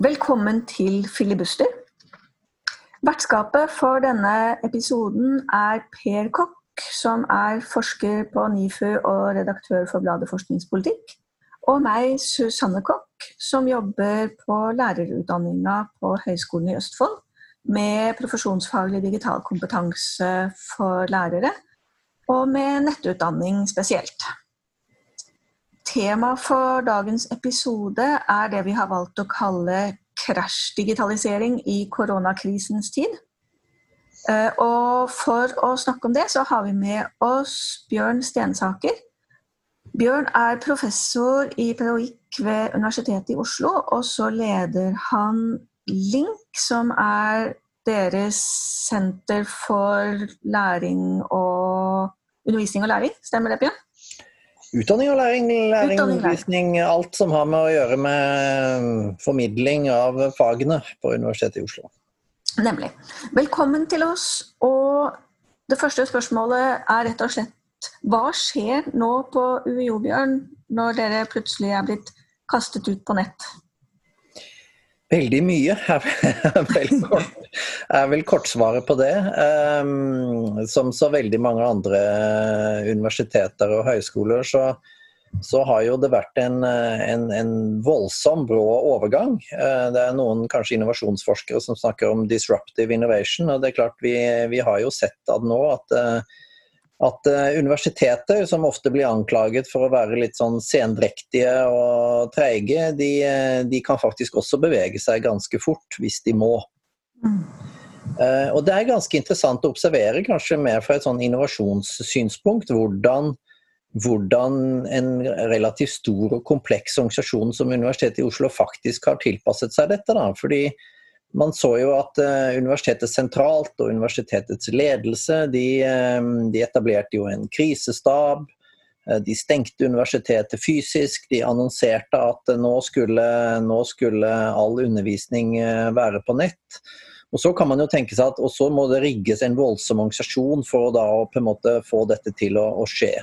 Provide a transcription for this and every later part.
Velkommen til Filibuster. Vertskapet for denne episoden er Per Kokk, som er forsker på NIFU og redaktør for bladet Forskningspolitikk. Og meg, Susanne Kokk, som jobber på lærerutdanninga på Høgskolen i Østfold med profesjonsfaglig digital kompetanse for lærere, og med nettutdanning spesielt. Tema for dagens episode er det vi har valgt å kalle krasjdigitalisering i koronakrisens tid. Eh, og for å snakke om det, så har vi med oss Bjørn Stensaker. Bjørn er professor i pedagogikk ved Universitetet i Oslo, og så leder han LINK, som er deres senter for læring og undervisning og læring. Stemmer det, Bjørn? Utdanning og læring, læring, undervisning, alt som har med å gjøre med formidling av fagene på Universitetet i Oslo. Nemlig. Velkommen til oss. Og det første spørsmålet er rett og slett hva skjer nå på UiO, Bjørn, når dere plutselig er blitt kastet ut på nett? Veldig mye er vel, kort, er vel kortsvaret på det. Um, som så veldig mange andre universiteter og høyskoler, så, så har jo det vært en, en, en, voldsom brå overgang. Uh, det er noen kanskje innovasjonsforskere som snakker om disruptive innovation. og det er klart Vi, vi har jo sett at nå at at uh, universiteter, som ofte blir anklaget for å være litt sånn sendrektige og treige, de, uh, de, kan faktisk også bevege seg ganske fort hvis de må. Mm. Uh, og det er ganske interessant å observere, kanskje mer fra et sånn innovasjonssynspunkt, hvordan, hvordan en relativt stor og kompleks organisasjon som Universitetet i Oslo faktisk har tilpasset seg dette. Da. Fordi man så jo at uh, universitetet sentralt og universitetets ledelse de, um, de etablerte jo en krisestab. Uh, de stengte universitetet fysisk. De annonserte at nå, skulle, nå, skulle, all undervisning være på nett. Og Så kan man jo tenke seg at og så må det rigges en voldsom organisasjon for å da på en måte få dette til å, å skje.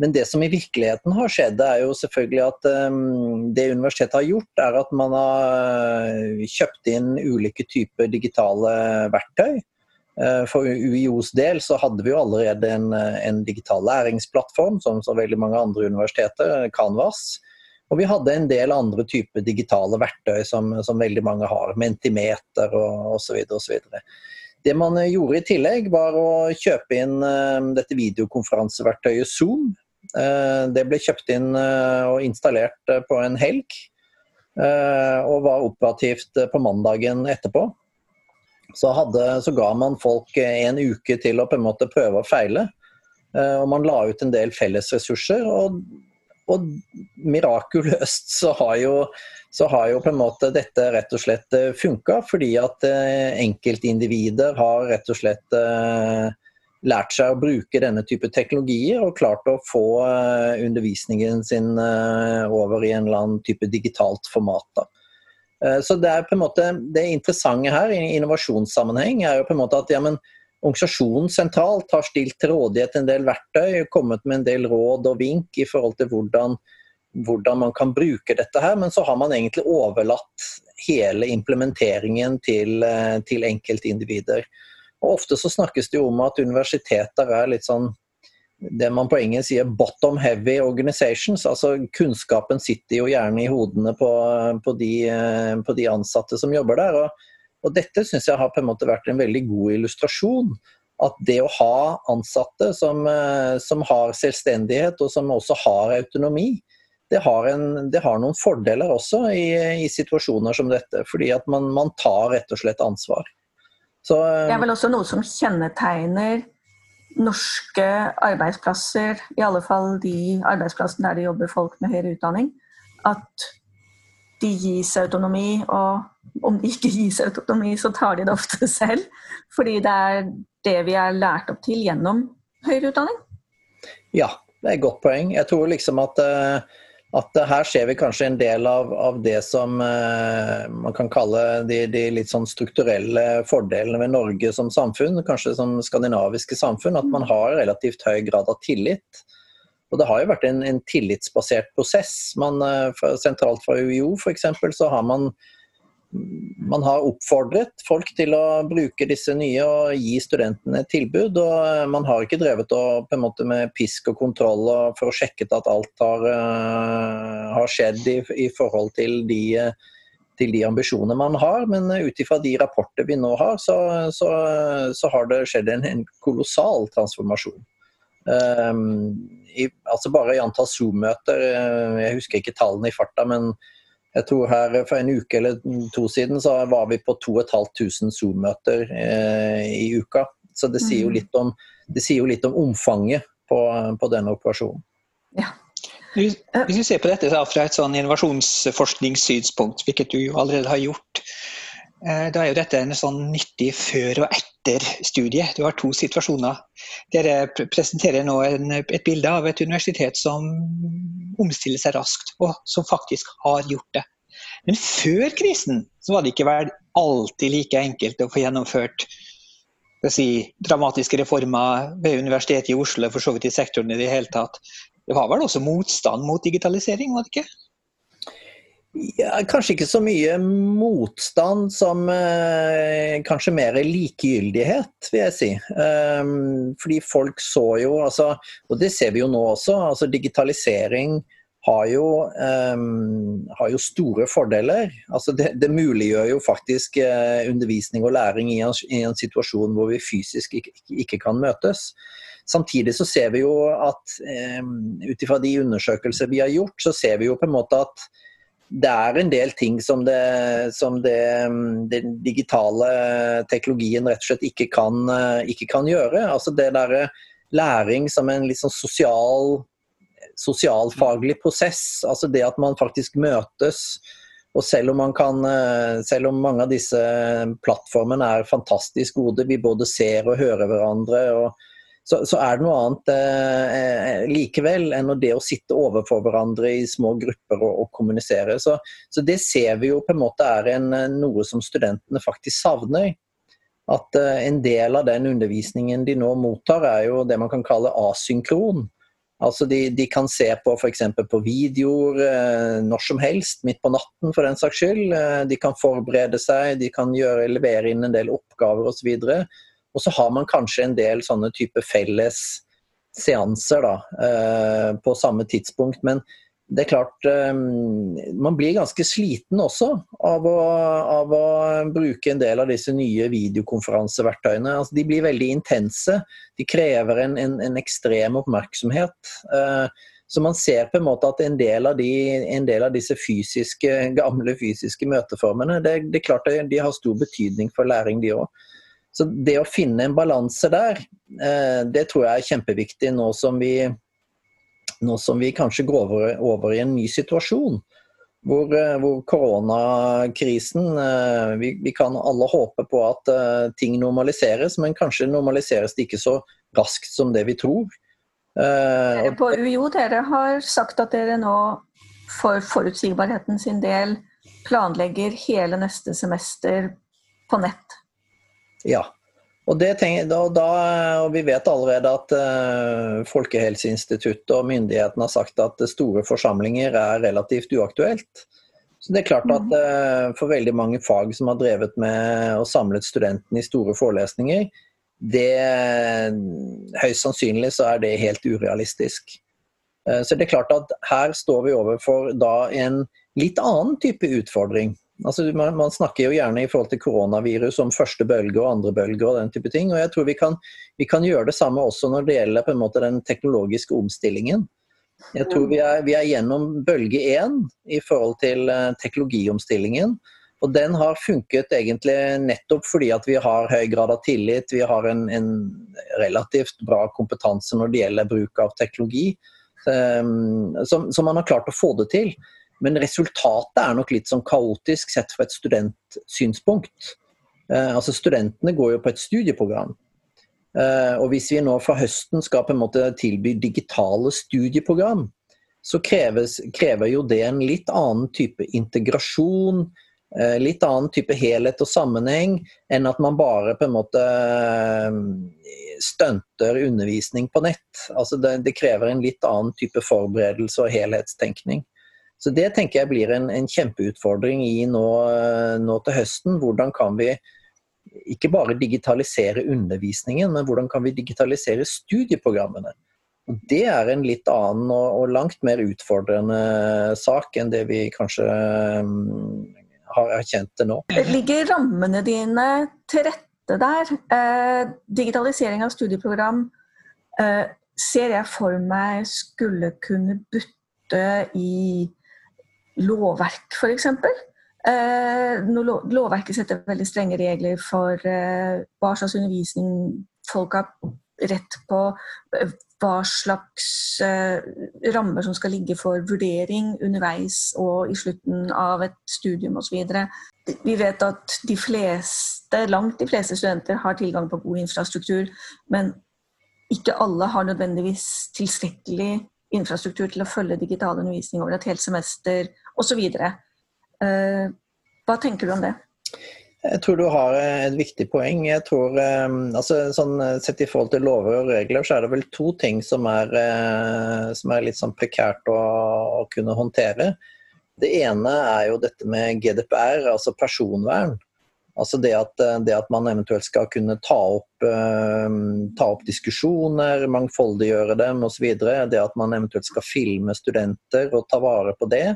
Men det som i virkeligheten har skjedd, er jo selvfølgelig at um, det universitetet har gjort, er at man har eh, kjøpt inn ulike typer digitale verktøy. Uh, for UiOs del så hadde vi jo allerede en, en digital læringsplattform, som så veldig mange andre universiteter, Canvas. Og vi hadde en del andre typer digitale verktøy som, som veldig mange har, Mentimeter osv. Det man gjorde i tillegg, var å kjøpe inn uh, dette videokonferanseverktøyet Zoom. Uh, det ble kjøpt inn uh, og installert på en helg, og var operativt på mandagen etterpå. Så, hadde, så, ga man folk en uke til å på en måte prøve og feile. Og man la ut en del fellesressurser. Og, og mirakuløst så har jo så har jo på en måte dette rett og slett eh, funka, fordi at eh, enkeltindivider har rett og slett eh, lært seg å bruke denne type teknologier og klart å få undervisningen sin over i en eller annen type digitalt format. Da. Så det er på en måte det interessante her i innovasjonssammenheng er jo på en måte at ja, men, organisasjonen sentralt har stilt til rådighet en del verktøy, kommet med en del råd og vink i forhold til hvordan hvordan man kan bruke dette her, men så har man egentlig overlatt hele implementeringen til, eh, til enkeltindivider. Og Ofte så snakkes det jo om at universiteter er litt sånn det man på engelsk sier 'bottom heavy organizations'. altså Kunnskapen sitter jo gjerne i hodene på, på, de, eh, på de, ansatte som jobber der. Og, og dette syns jeg har på en måte vært en veldig god illustrasjon. At det å ha ansatte som, eh, som har selvstendighet og som også har autonomi, det har, en, det har, noen fordeler også i, i, situasjoner som dette. Fordi at man, man tar rett og slett ansvar. Så, det er vel også noe som kjennetegner norske arbeidsplasser, i alle fall de arbeidsplassene der det jobber folk med høyere utdanning, at de gis autonomi, og om de ikke gis autonomi, så tar de det ofte selv. Fordi det er det vi er lært opp til gjennom høyere utdanning. Ja, det er et godt poeng. Jeg tror liksom at uh, at her ser vi kanskje en del av, av det som eh, man kan kalle de, de, litt sånn strukturelle fordelene ved Norge som samfunn, kanskje som skandinaviske samfunn, at man har relativt høy grad av tillit. Og Det har jo vært en, en tillitsbasert prosess. Man, eh, sentralt fra UiO f.eks. så har man man har oppfordret folk til å bruke disse nye og gi studentene et tilbud. og eh, Man har ikke drevet og, måte med pisk og kontroll og for å sjekke at alt har, uh, har skjedd i, i, forhold til de, til de ambisjonene man har. Men ut ifra de rapporter vi nå har, så, så, så har det skjedd en, en kolossal transformasjon. Um, i, altså bare i antall Zoom-møter, jeg husker ikke tallene i farta, men jeg tror her For en uke eller to siden så var vi på 2500 Zoom-møter eh, i uka. Så det sier, jo mm. litt om, det sier jo litt om omfanget på, på denne operasjonen. Ja. Hvis vi ser på dette fra et sånn innovasjonsforskningssynspunkt, hvilket du jo allerede har gjort, eh, da er jo dette en sånn nyttig før- og etter-studie. Du har to situasjoner. Dere presenterer nå en, et bilde av et universitet som omstiller seg raskt, og som faktisk har gjort det. Men før krisen så var det ikke vel alltid like enkelt å få gjennomført si, dramatiske reformer ved Universitetet i Oslo, for så vidt i sektoren i det hele tatt. Det var vel også motstand mot digitalisering, var det ikke? Ja, kanskje ikke så mye motstand som eh, kanskje mer likegyldighet, vil jeg si. Um, fordi folk så jo, altså, og det ser vi jo nå også, altså digitalisering har jo, um, har jo store fordeler. Altså det, det, muliggjør jo faktisk eh, undervisning og læring i en, i en, situasjon hvor vi fysisk ikke, ikke, kan møtes. Samtidig så ser vi jo at um, ut ifra de undersøkelser vi har gjort, så ser vi jo på en måte at det er en del ting som, det, som det, den digitale teknologien rett og slett ikke kan, ikke kan gjøre. Altså det der læring som en litt sånn sosial, sosialfaglig prosess. Altså det at man faktisk møtes. Og selv om, kan, selv om mange av disse plattformene er fantastisk gode, vi både ser og hører hverandre. og så, så, er det noe annet eh, eh, likevel enn det å sitte overfor hverandre i små grupper og, og kommunisere. Så, så, det ser vi jo på en måte er en, eh, noe som studentene faktisk savner. At eh, en del av den undervisningen de nå mottar, er jo det man kan kalle asynkron. Altså de, de kan se på f.eks. på videoer eh, når som helst, midt på natten for den saks skyld. Eh, de kan forberede seg, de kan gjøre, levere inn en del oppgaver osv. Og, så og så har man kanskje en del sånne type felles seanser da, eh, på samme tidspunkt. Men det er klart eh, Man blir ganske sliten også av å, av å, bruke en del av disse nye videokonferanseverktøyene. Altså, de blir veldig intense. De krever en, en, en ekstrem oppmerksomhet. Eh, så man ser på en måte at en del av, de, en del av disse fysiske, gamle fysiske møteformene det, det er klart de har stor betydning for læring, de òg. Så det å finne en balanse der, eh, det tror jeg er kjempeviktig nå som vi, nå som vi kanskje går over, over, i en ny situasjon. Hvor, eh, hvor koronakrisen eh, vi, vi, kan alle håpe på at ting normaliseres, men kanskje normaliseres det ikke så raskt som det vi tror. Dere på UiO dere har sagt at dere nå for forutsigbarheten sin del planlegger hele neste semester på nett. Ja. Og, tenker, da, da, og, Vi vet allerede at uh, Folkehelseinstituttet og myndighetene har sagt at store forsamlinger er relativt uaktuelt. Så det er klart at uh, For veldig mange fag som har drevet med å samlet studentene i store forelesninger, det, høyst sannsynlig så er det helt urealistisk. Uh, så det er klart at her står vi overfor da en litt annen type utfordring. Altså, man, man, snakker jo gjerne i forhold til koronavirus om første bølge og andre bølge og den type ting. og Jeg tror vi kan, vi kan gjøre det samme også når det gjelder på en måte den teknologiske omstillingen. Jeg tror vi er, vi er gjennom bølge én i forhold til uh, teknologiomstillingen. Og den har funket egentlig nettopp fordi at vi har høy grad av tillit, vi har en, en relativt bra kompetanse når det gjelder bruk av teknologi. som så, så man har klart å få det til. Men resultatet er nok litt sånn kaotisk sett fra et studentsynspunkt. Eh, altså Studentene går jo på et studieprogram. Eh, og hvis vi nå fra høsten skal på en måte tilby digitale studieprogram, så kreves, krever jo det en litt annen type integrasjon. Eh, litt annen type helhet og sammenheng enn at man bare på en måte eh, stunter undervisning på nett. Altså det, det, krever en litt annen type forberedelse og helhetstenkning. Så Det tenker jeg blir en, en kjempeutfordring i nå, nå, til høsten. Hvordan kan vi ikke bare digitalisere undervisningen, men hvordan kan vi digitalisere studieprogrammene? Det er en litt annen og, og langt mer utfordrende sak enn det vi kanskje har erkjent det nå. Ligger rammene dine til rette der? Eh, digitalisering av studieprogram eh, ser jeg for meg skulle kunne butte i lovverk, f.eks. Eh, lovverket setter veldig strenge regler for eh, hva slags undervisning folk har rett på, eh, hva slags eh, rammer som skal ligge for vurdering underveis og i slutten av et studium osv. Vi vet at de fleste, langt de fleste studenter har tilgang på god infrastruktur, men ikke alle har nødvendigvis tilstrekkelig infrastruktur til å følge digital undervisning over et helt semester osv. Eh, hva tenker du om det? Jeg tror du har et viktig poeng. Jeg tror, ehm, altså, sånn, Sett i forhold til lover og regler, så er det vel to ting som er, eh, som er litt sånn prekært å, å, kunne håndtere. Det ene er jo dette med GDPR, altså personvern. Altså det at, det at man eventuelt skal kunne ta opp, ta opp diskusjoner, mangfoldiggjøre dem osv. Det at man eventuelt skal filme studenter og ta vare på det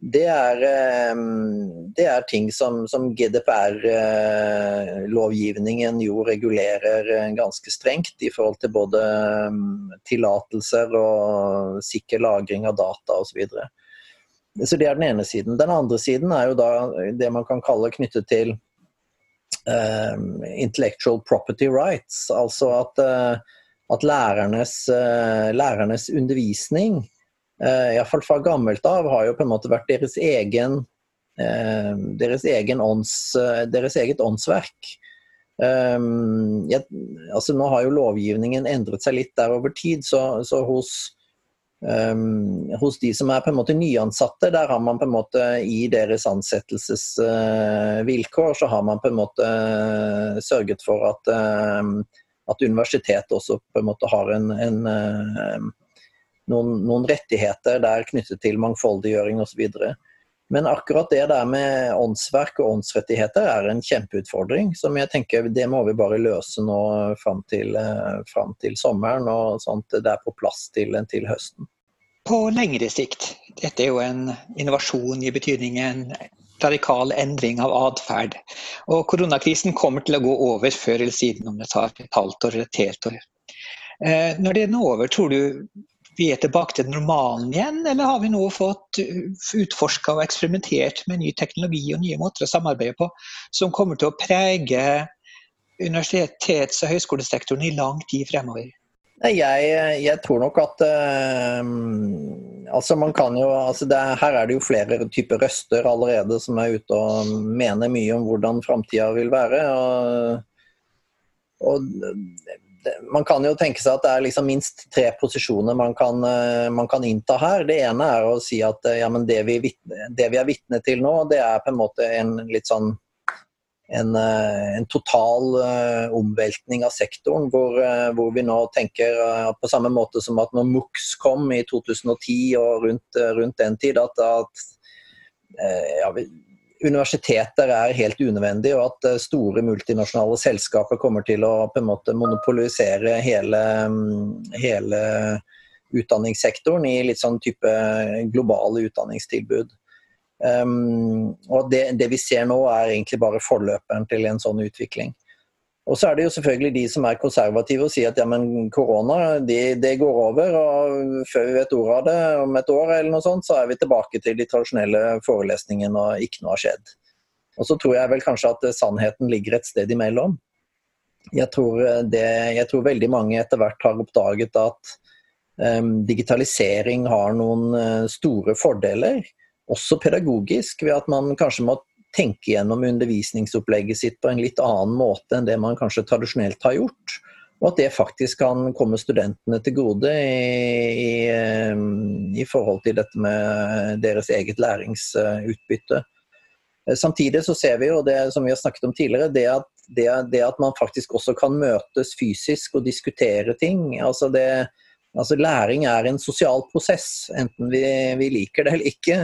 det er, ehm, det er, ting som, som GDPR-lovgivningen jo regulerer eh, ganske strengt i forhold til både tillatelser og sikker lagring av data osv. Så, så det er den ene siden. Den andre siden er jo da det man kan kalle knyttet til um, intellectual property rights. Altså at, at lærernes, lærernes undervisning Eh, iallfall fra gammelt av, har jo på en måte vært deres egen eh, deres, egen ånds, eh, deres eget åndsverk. Jeg, altså nå har jo lovgivningen endret seg litt der over tid, så, så hos, um, hos de som er på en måte nyansatte, der har man på en måte i deres ansettelsesvilkår uh, så har man på en måte sørget for at, uh, at universitetet også på en måte har en, en noen, noen rettigheter der knyttet til mangfoldiggjøring osv. Men akkurat det der med åndsverk og åndsrettigheter er en kjempeutfordring som jeg tenker det må vi bare løse nå fram til, eh, fram til sommeren, og at det er på plass til, til høsten. På lengre sikt, dette er jo en innovasjon i betydningen radikal endring av atferd. Og koronakrisen kommer til å gå over før eller siden, om det tar et halvt år eller et helt år. Eh, når det er over, tror du vi er tilbake til normalen igjen, eller har vi nå fått utforska og eksperimentert med ny teknologi og nye måter å samarbeide på, som kommer til å prege universitets- og høyskolesektoren i lang tid fremover? Jeg, jeg tror nok at uh, altså man kan jo, altså det, Her er det jo flere typer røster allerede som er ute og mener mye om hvordan framtida vil være. og, og man kan jo tenke seg at det er liksom minst tre posisjoner man kan, eh, man kan, innta her. Det ene er å si at eh, ja, det, vi, det, vi, er vitne til nå, det er på en måte en litt sånn en, eh, en total omveltning av sektoren, hvor, hvor vi nå tenker på samme måte som at når MOX kom i 2010 og rundt, rundt den tid, at, at ja, universiteter er helt unødvendig, og at eh, store multinasjonale selskaper kommer til å på en måte monopolisere hele, mm, hele utdanningssektoren i litt sånn type globale utdanningstilbud. Um, og det, det, vi ser nå, er egentlig bare forløperen til en sånn utvikling. Og så er det jo selvfølgelig de som er konservative og sier at ja, men korona det, de går over, og før vi vet ordet av det, om et år eller noe sånt, så er vi tilbake til de tradisjonelle forelesningene og ikke noe har skjedd. Og så tror jeg vel kanskje at sannheten ligger et sted imellom. Jeg tror, det, jeg tror veldig mange etter hvert har oppdaget at um, digitalisering har noen uh, store fordeler, også pedagogisk, ved at man kanskje må tenke gjennom undervisningsopplegget sitt på en litt annen måte enn det man kanskje tradisjonelt har gjort. Og at det faktisk kan komme studentene til gode i, i, i forhold til dette med deres eget læringsutbytte. Samtidig så ser vi jo det som vi har snakket om tidligere, det at, det, det at man faktisk også kan møtes fysisk og diskutere ting. altså det Altså, læring er en sosial prosess, enten vi, vi liker det eller ikke.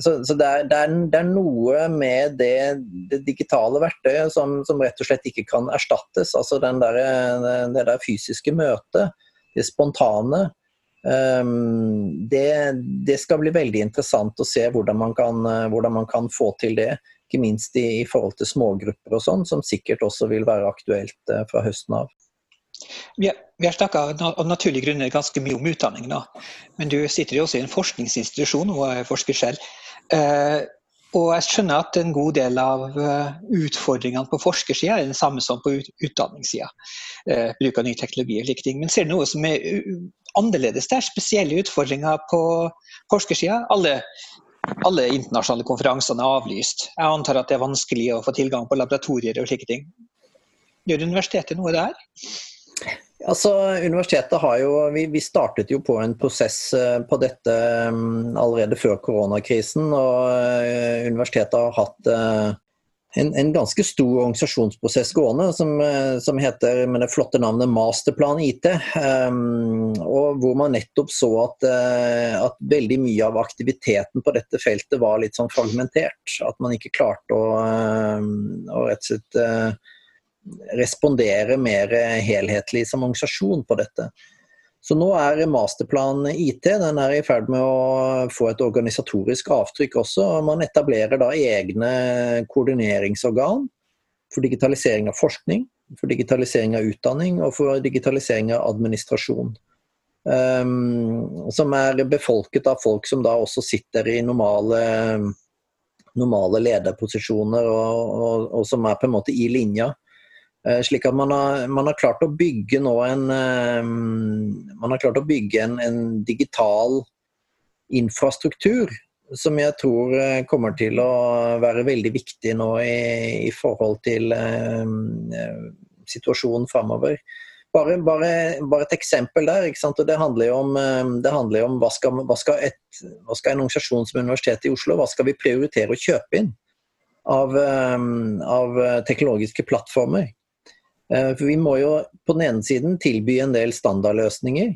Så, så det, er, det, er, det, er, noe med det, det digitale verktøyet som, som, rett og slett ikke kan erstattes. Altså der, det der fysiske møtet, det spontane. Um, det, skal bli veldig interessant å se hvordan man kan, hvordan man kan få til det. Ikke minst i, i forhold til smågrupper og sånn, som sikkert også vil være aktuelt uh, fra høsten av. Vi har, snakka av naturlige grunner ganske mye om utdanning, nå. men du sitter jo også i en forskningsinstitusjon og er forsker selv. Eh, og jeg skjønner at en god del av eh, utfordringene på forskersida er den samme som på utdanningssida. Eh, bruk av ny teknologi og like ting. Men ser du noe som er annerledes der? Spesielle utfordringer på forskersida? Alle, alle internasjonale konferansene er avlyst. Jeg antar at det er vanskelig å få tilgang på laboratorier og slike ting. Gjør universitetet noe der? Altså, universitetet har jo, vi, vi, startet jo på en prosess eh, på dette mm, allerede før koronakrisen. og uh, Universitetet har hatt uh, en, en, ganske stor organisasjonsprosess gående som, som, heter med det flotte navnet Masterplan IT. Og Hvor man nettopp så at, at, veldig mye av aktiviteten på dette feltet var litt sånn fragmentert. At man ikke klarte å, å rett og slett respondere mer helhetlig som organisasjon på dette. Så nå er Masterplan IT den er i ferd med å få et organisatorisk avtrykk også. og Man etablerer da egne koordineringsorgan for digitalisering av forskning, for digitalisering av utdanning og for digitalisering av administrasjon. Um, som er befolket av folk som da også sitter i normale, normale lederposisjoner, og, og, og som er på en måte i linja slik at man har, man har, klart å bygge nå en eh, Man har klart å bygge en, en digital infrastruktur som jeg tror eh, kommer til å være veldig viktig nå i, i forhold til um, situasjonen framover. Bare, bare, bare, et eksempel der. Det handler jo om, handler om hva, skal, hva, skal et, hva, skal, en organisasjon som Universitetet i Oslo hva skal vi prioritere å kjøpe inn av, av teknologiske plattformer? Eh, for vi må jo på den ene siden tilby en del standardløsninger.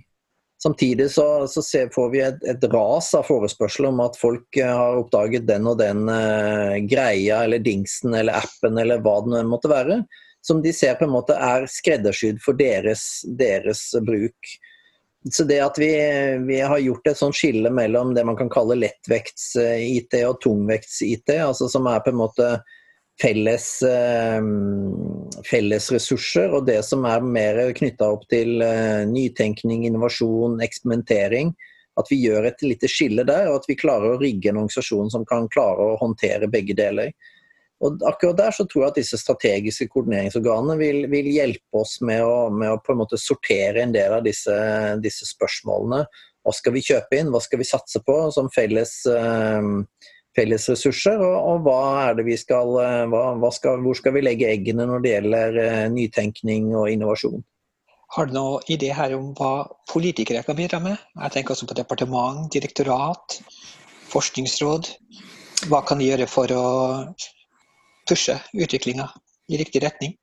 Samtidig så, så ser, får vi et, et, ras av forespørsel om at folk eh, har oppdaget den og den uh, greia eller dingsen eller appen eller hva det måtte være, som de ser på en måte er skreddersydd for deres, deres bruk. Så det at vi, vi, har gjort et sånt skille mellom det man kan kalle lettvekts-IT og tungvekts-IT, altså som er på en måte felles, eh, felles, ressurser, og det som er mer knytta opp til eh, nytenkning, innovasjon, eksperimentering. At vi gjør et lite skille der, og at vi klarer å rigge en organisasjon som kan klare å håndtere begge deler. Og akkurat der så tror jeg at disse strategiske koordineringsorganene vil, vil hjelpe oss med å, med å, på en måte sortere en del av disse, disse, spørsmålene. Hva skal vi kjøpe inn, hva skal vi satse på som felles eh, fellesressurser, og, og hva er det vi skal, eh, hva, hva skal, hvor skal vi legge eggene når det gjelder eh, nytenkning og innovasjon. Har du noen idé her om hva politikere kan bidra med? Jeg tenker også på departement, direktorat, forskningsråd. Hva kan de gjøre for å pushe utviklinga i riktig retning?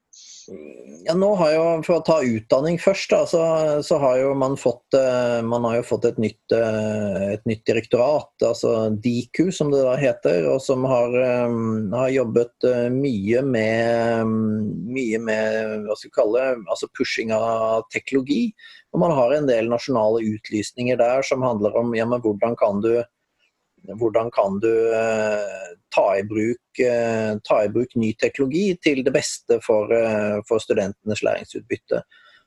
Ja, nå har jo, For å ta utdanning først, da, så, så, har jo man fått, eh, man har jo fått et, nytt, eh, et nytt direktorat, altså DIKU som det da heter, og som har, eh, har jobbet mye med, mye med hva skal vi kalle altså pushing av teknologi. Og man har en del nasjonale utlysninger der som handler om ja, men hvordan kan du hvordan kan du eh, ta i, bruk, eh, ta i bruk ny teknologi til det beste for, eh, for studentenes læringsutbytte.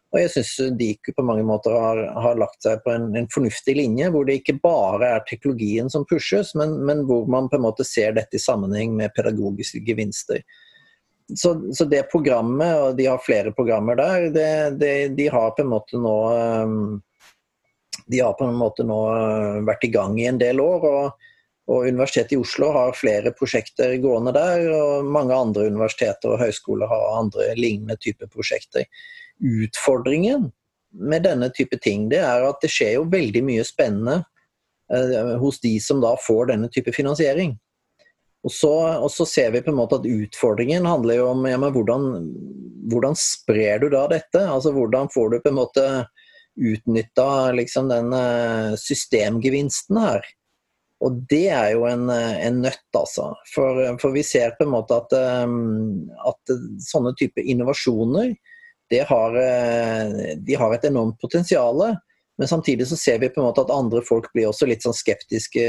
Og jeg syns Diku på mange måter har, har lagt seg på en, en, fornuftig linje, hvor det ikke bare er teknologien som pushes, men, men, hvor man på en måte ser dette i sammenheng med pedagogiske gevinster. Så, så det programmet, og de har flere programmer der, det, det, de har på en måte nå de har på en måte nå vært i gang i en del år. og Og Universitetet i Oslo har flere prosjekter gående der, og mange andre universiteter og høyskoler har andre lignende typer prosjekter. Utfordringen med denne type ting det er at det skjer jo veldig mye spennende eh, hos de som da får denne type finansiering. Og så, og så, ser vi på en måte at utfordringen handler jo om ja, hvordan, hvordan, sprer du da dette? Altså Hvordan får du på en måte utnytta liksom, den eh, systemgevinsten her? Og det er jo en, en nøtt, altså. For, for, vi ser på en måte at, at sånne type innovasjoner det har, eh, de har et enormt potensial. Men samtidig så ser vi på en måte at andre folk blir også litt sånn skeptiske.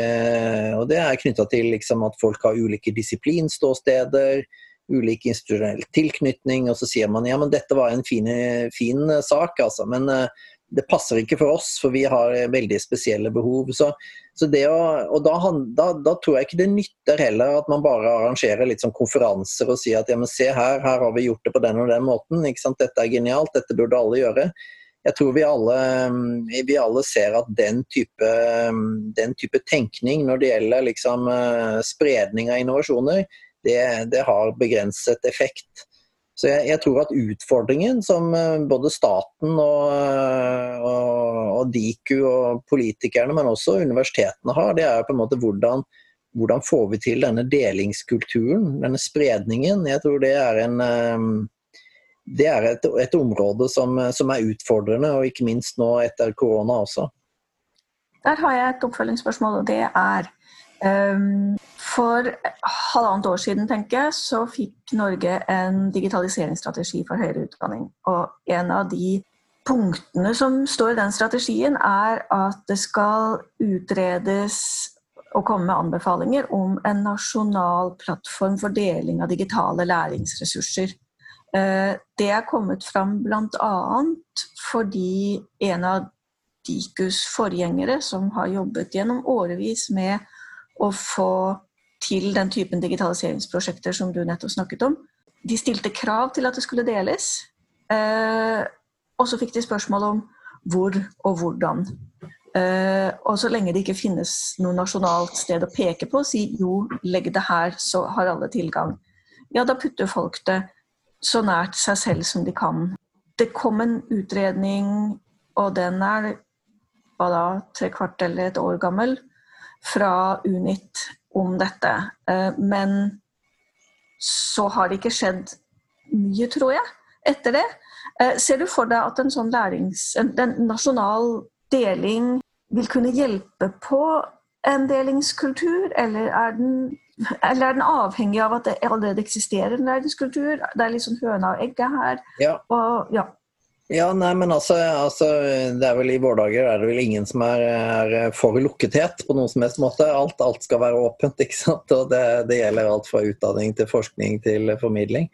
og Det er knytta til liksom at folk har ulike disiplinståsteder, ulik institusjonell tilknytning. Og så sier man ja, men dette var en fin, fin sak, altså. Men det passer ikke for oss, for vi har veldig spesielle behov. Så, så å, og da, da, da, tror jeg ikke det nytter heller at man bare arrangerer litt sånn konferanser og sier at ja, men se her, her har vi gjort det på den og den måten. Dette er genialt, dette burde alle gjøre. Jeg tror vi alle, vi alle ser at den type, den type, tenkning når det gjelder liksom, eh, spredning av innovasjoner, det, det har begrenset effekt. Så jeg, jeg, tror at utfordringen som eh, både staten og, eh, og, og, Diku og politikerne, men også universitetene har, det er på en måte hvordan, hvordan får vi til denne delingskulturen, denne spredningen. Jeg tror det er, en, eh, det er et, et område som, som, er utfordrende, og ikke minst nå etter korona også. Der har jeg et oppfølgingsspørsmål, og det er for halvannet år siden tenker jeg, så fikk Norge en digitaliseringsstrategi for høyere utdanning. Og en av de punktene som står i den strategien, er at det skal utredes og komme med anbefalinger om en nasjonal plattform for deling av digitale læringsressurser. Eh, det er kommet fram bl.a. fordi en av Dikus forgjengere, som har jobbet gjennom årevis med å få til den typen digitaliseringsprosjekter som du nettopp snakket om. De stilte krav til at det skulle deles. Eh, og så fikk de spørsmål om hvor og hvordan. Eh, og så lenge det ikke finnes noe nasjonalt sted å peke på, si jo, legg det her, så har alle tilgang. Ja, da putter folk det så nært seg selv som de kan. Det kom en utredning, og den er hva da, tre kvart eller et år gammel, fra Unit om dette. Eh, men så har det ikke skjedd mye, tror jeg, etter det. Eh, ser du for deg at en sånn lærings... En, en nasjonal deling vil kunne hjelpe på en delingskultur, eller er den, eller er den avhengig av at det allerede eksisterer en læringskultur? Det er litt sånn høna og egget her. Ja. Og, ja. Ja, nei, men altså, altså, det er vel I våre dager er det vel ingen som er, er for lukkethet på noen som helst måte. Alt, alt skal være åpent. ikke sant? Og det, det, gjelder alt fra utdanning til forskning til formidling.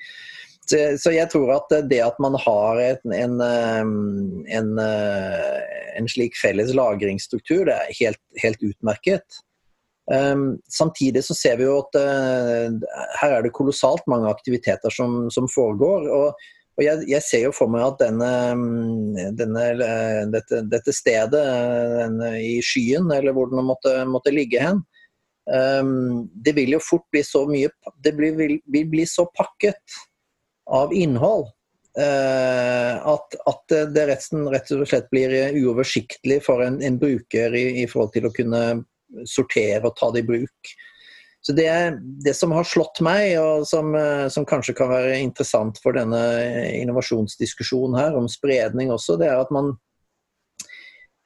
Så, så jeg tror at det at man har en, en, en, en slik felles lagringsstruktur, det er helt, helt utmerket. Um, samtidig så ser vi jo at uh, her er det kolossalt mange aktiviteter som, som foregår. og og jeg, jeg, ser jo for meg at denne, denne, dette, dette, stedet denne, i skyen, eller hvor den måtte, måtte ligge hen, um, det vil jo fort bli så mye Det blir, vil, vil bli så pakket av innhold uh, at, at, det resten rett og slett blir uoversiktlig for en, en bruker i, i, forhold til å kunne sortere og ta det i bruk. Så det, det, som har slått meg, og som, eh, som, kanskje kan være interessant for denne innovasjonsdiskusjonen her, om spredning også, det er at man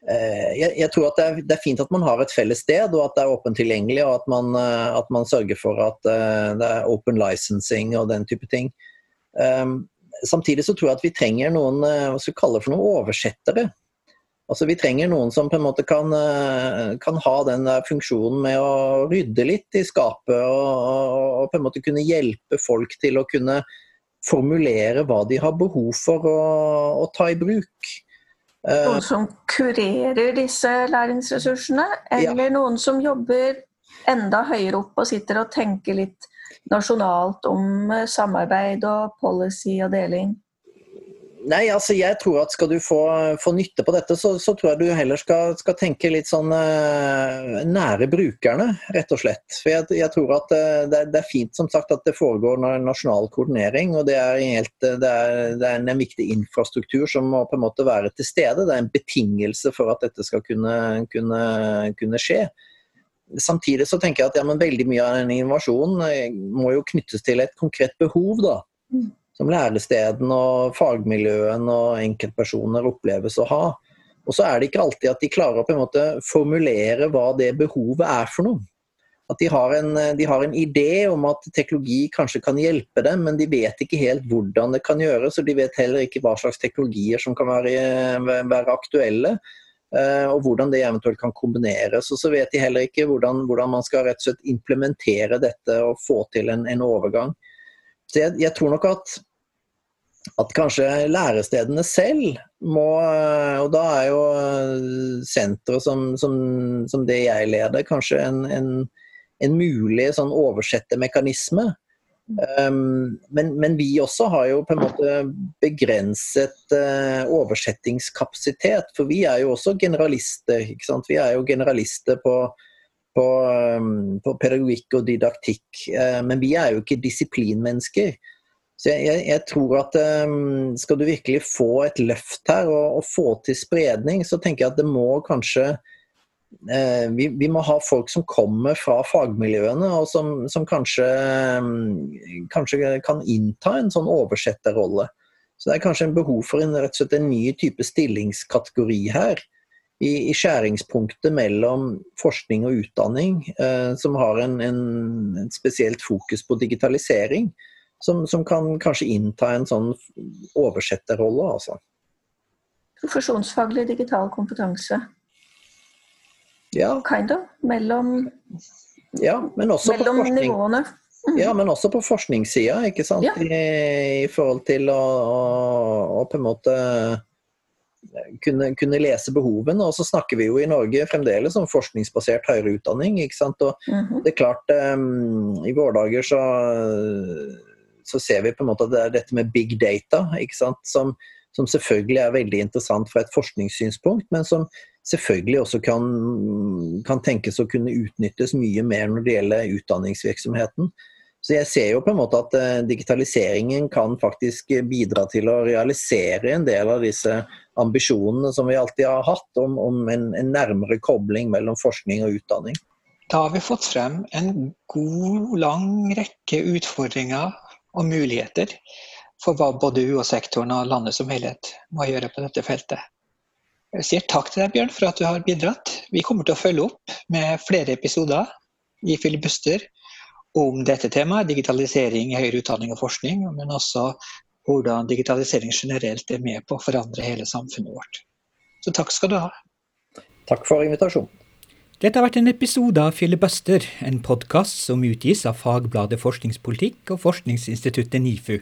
eh, jeg, jeg, tror at det er, det er, fint at man har et felles sted, og at det er åpent tilgjengelig, og at man, eh, at man sørger for at det er open licensing og den type ting. Um, samtidig så tror jeg at vi trenger noen hva skal vi kalle for noen oversettere Altså, vi trenger noen som på en måte kan, eh, kan ha den funksjonen med å rydde litt i skapet og, og, på en måte kunne hjelpe folk til å kunne formulere hva de har behov for å, å ta i bruk. Eh, noen som kurerer disse læringsressursene, eller ja. noen som jobber enda høyere opp og sitter og tenker litt nasjonalt om samarbeid og policy og deling? Nei, altså jeg tror at skal du få, få nytte på dette, så, så, tror jeg du heller skal, skal tenke litt sånn uh, nære brukerne, rett og slett. For jeg, jeg tror at uh, det, det, er, fint som sagt at det foregår nasjonal koordinering, og det er, helt, det, er, det er, en viktig infrastruktur som må på en måte være til stede. Det er en betingelse for at dette skal kunne, kunne, kunne skje. Samtidig så tenker jeg at ja, veldig mye av den innovasjonen må jo knyttes til et konkret behov. da. Som lærestedene og fagmiljøene og enkeltpersoner oppleves å ha. Og så er det ikke alltid at de klarer å på en måte formulere hva det behovet er for noe. At de har, en, de har en idé om at teknologi kanskje kan hjelpe dem, men de vet ikke helt hvordan det kan gjøres. Og de vet heller ikke hva slags teknologier som kan være, være aktuelle. Eh, og hvordan det eventuelt kan kombineres. Og så vet de heller ikke hvordan, hvordan man skal rett og slett implementere dette og få til en, en overgang. Så jeg, jeg tror nok at at kanskje lærestedene selv må Og da er jo eh, senteret som, som, som, det jeg leder, kanskje en, en, en mulig sånn oversettermekanisme. Um, men, men, vi også har jo på en måte begrenset uh, oversettingskapasitet. For vi er jo også generalister. ikke sant? Vi er jo generalister på, på, um, på pedagogikk og didaktikk. Uh, men vi er jo ikke disiplinmennesker. Så jeg, jeg, tror at um, skal du virkelig få et løft her og, og, få til spredning, så tenker jeg at det må kanskje uh, vi, vi, må ha folk som kommer fra fagmiljøene, og som, som kanskje, um, kanskje, kan innta en sånn oversetterrolle. Så det er kanskje en behov for en, rett og slett en ny type stillingskategori her. I, i skjæringspunktet mellom forskning og utdanning, uh, som har en, en, en spesielt fokus på digitalisering som, som, kan kanskje innta en sånn oversetterrolle, altså. Profesjonsfaglig digital kompetanse. Ja. Kind of. Mellom, ja, men også mellom på nivåene. Mm. Ja, men også på forskningssida, ikke sant. Ja. I, I, forhold til å, å, å, på en måte kunne, kunne, lese behovene. Og så snakker vi jo i Norge fremdeles om forskningsbasert høyere utdanning. ikke sant? Og mm -hmm. det er klart, um, i våre dager så så ser vi på en måte at det er dette med big data, som, som, selvfølgelig er veldig interessant fra et forskningssynspunkt, men som selvfølgelig også kan, kan, tenkes å kunne utnyttes mye mer når det gjelder utdanningsvirksomheten. Så jeg ser jo på en måte at uh, digitaliseringen kan faktisk bidra til å realisere en del av disse ambisjonene som vi alltid har hatt om, om en, en nærmere kobling mellom forskning og utdanning. Da har vi fått frem en god, lang rekke utfordringer og muligheter for hva både UH-sektoren og landet som helhet må gjøre på dette feltet. Jeg sier takk til deg, Bjørn, for at du har bidratt. Vi kommer til å følge opp med flere episoder i Filibuster om dette temaet, digitalisering i høyere utdanning og forskning, men også hvordan digitalisering generelt er med på å forandre hele samfunnet vårt. Så takk skal du ha. Takk for invitasjonen. Dette har vært en episode av Filibuster, en podkast som utgis av fagbladet Forskningspolitikk og forskningsinstituttet NIFU.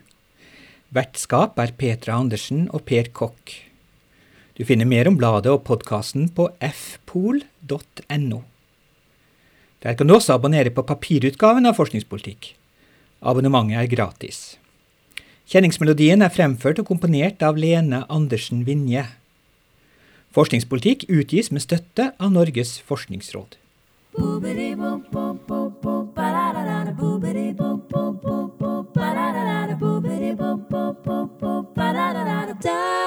Vertskap er Petra Andersen og Per Kokk. Du finner mer om bladet og podkasten på fpol.no. Der kan du også abonnere på papirutgaven av Forskningspolitikk. Abonnementet er gratis. Kjenningsmelodien er fremført og komponert av Lene Andersen Vinje. Forskningspolitikk utgis med støtte av Norges forskningsråd. Da